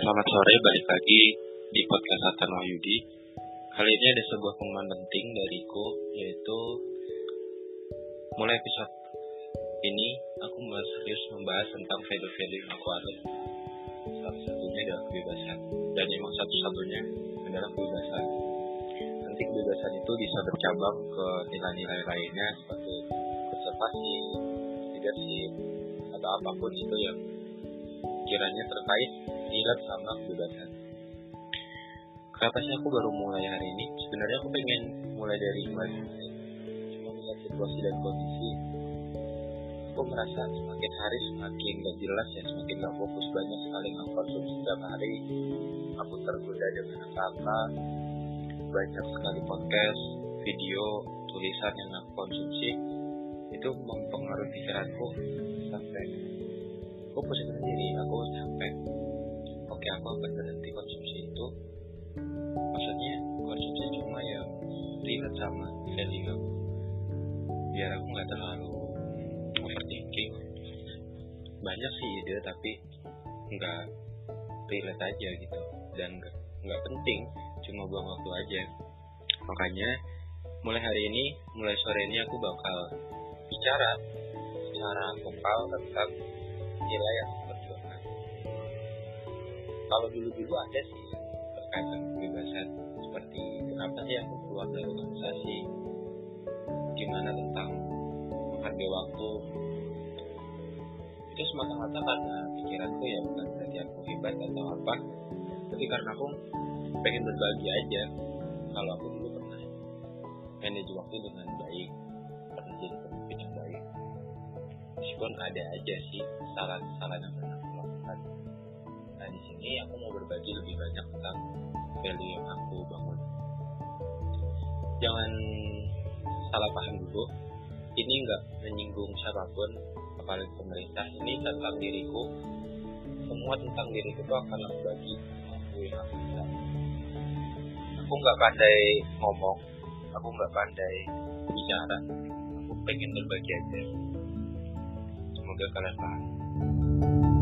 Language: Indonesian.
Selamat sore, balik lagi di podcast Atan Wahyudi. Kali ini ada sebuah pengumuman penting dariku, yaitu mulai episode ini aku mulai serius membahas tentang value-value yang aku anut. Salah satunya adalah kebebasan, dan emang satu-satunya adalah kebebasan. Nanti kebebasan itu bisa bercabang ke nilai-nilai lainnya seperti konservasi, leadership, atau apa pun itu yang kiranya terkait silat sama kebebasan. Kenapa sih aku baru mulai hari ini? Sebenarnya aku pengen mulai dari kemarin. Cuma melihat situasi dan kondisi, aku merasa semakin hari semakin gak jelas ya, semakin gak fokus banyak sekali konsumsi setiap hari. Aku tergoda dengan apa-apa, banyak sekali podcast, video, tulisan yang aku konsumsi itu mempengaruhi pikiranku sampai aku pusing sendiri aku sampai oke aku akan berhenti konsumsi itu. Maksudnya konsumsi cuma yang relate sama value. Aku biar aku nggak terlalu overthinking. Banyak sih ide tapi nggak relate aja gitu. Dan nggak penting cuma buang waktu aja. Makanya mulai hari ini mulai sore ini aku bakal bicara secara vokal tentang nilai yang. Kalau dulu-dulu ada sih terkait dengan kebebasan seperti kenapa sih aku keluar dari organisasi, gimana tentang menghargai waktu. Itu semata-mata karena pikiranku ya bukan berarti aku hebat atau apa, tapi karena aku pengen berbagi aja. Kalau aku dulu pernah manage waktu dengan baik, pernah jadi pemimpin yang baik. Meskipun ada aja sih kesalahan-kesalahan yang pernah aku lakukan di sini aku mau berbagi lebih banyak tentang value yang aku bangun. Jangan salah paham dulu. Ini nggak menyinggung siapa pun apalagi pemerintah. Ini tentang diriku. Semua tentang diriku itu akan aku bagi. Aku yang aku bisa. Aku nggak pandai ngomong. Aku nggak pandai bicara. Aku pengen berbagi aja. Semoga kalian paham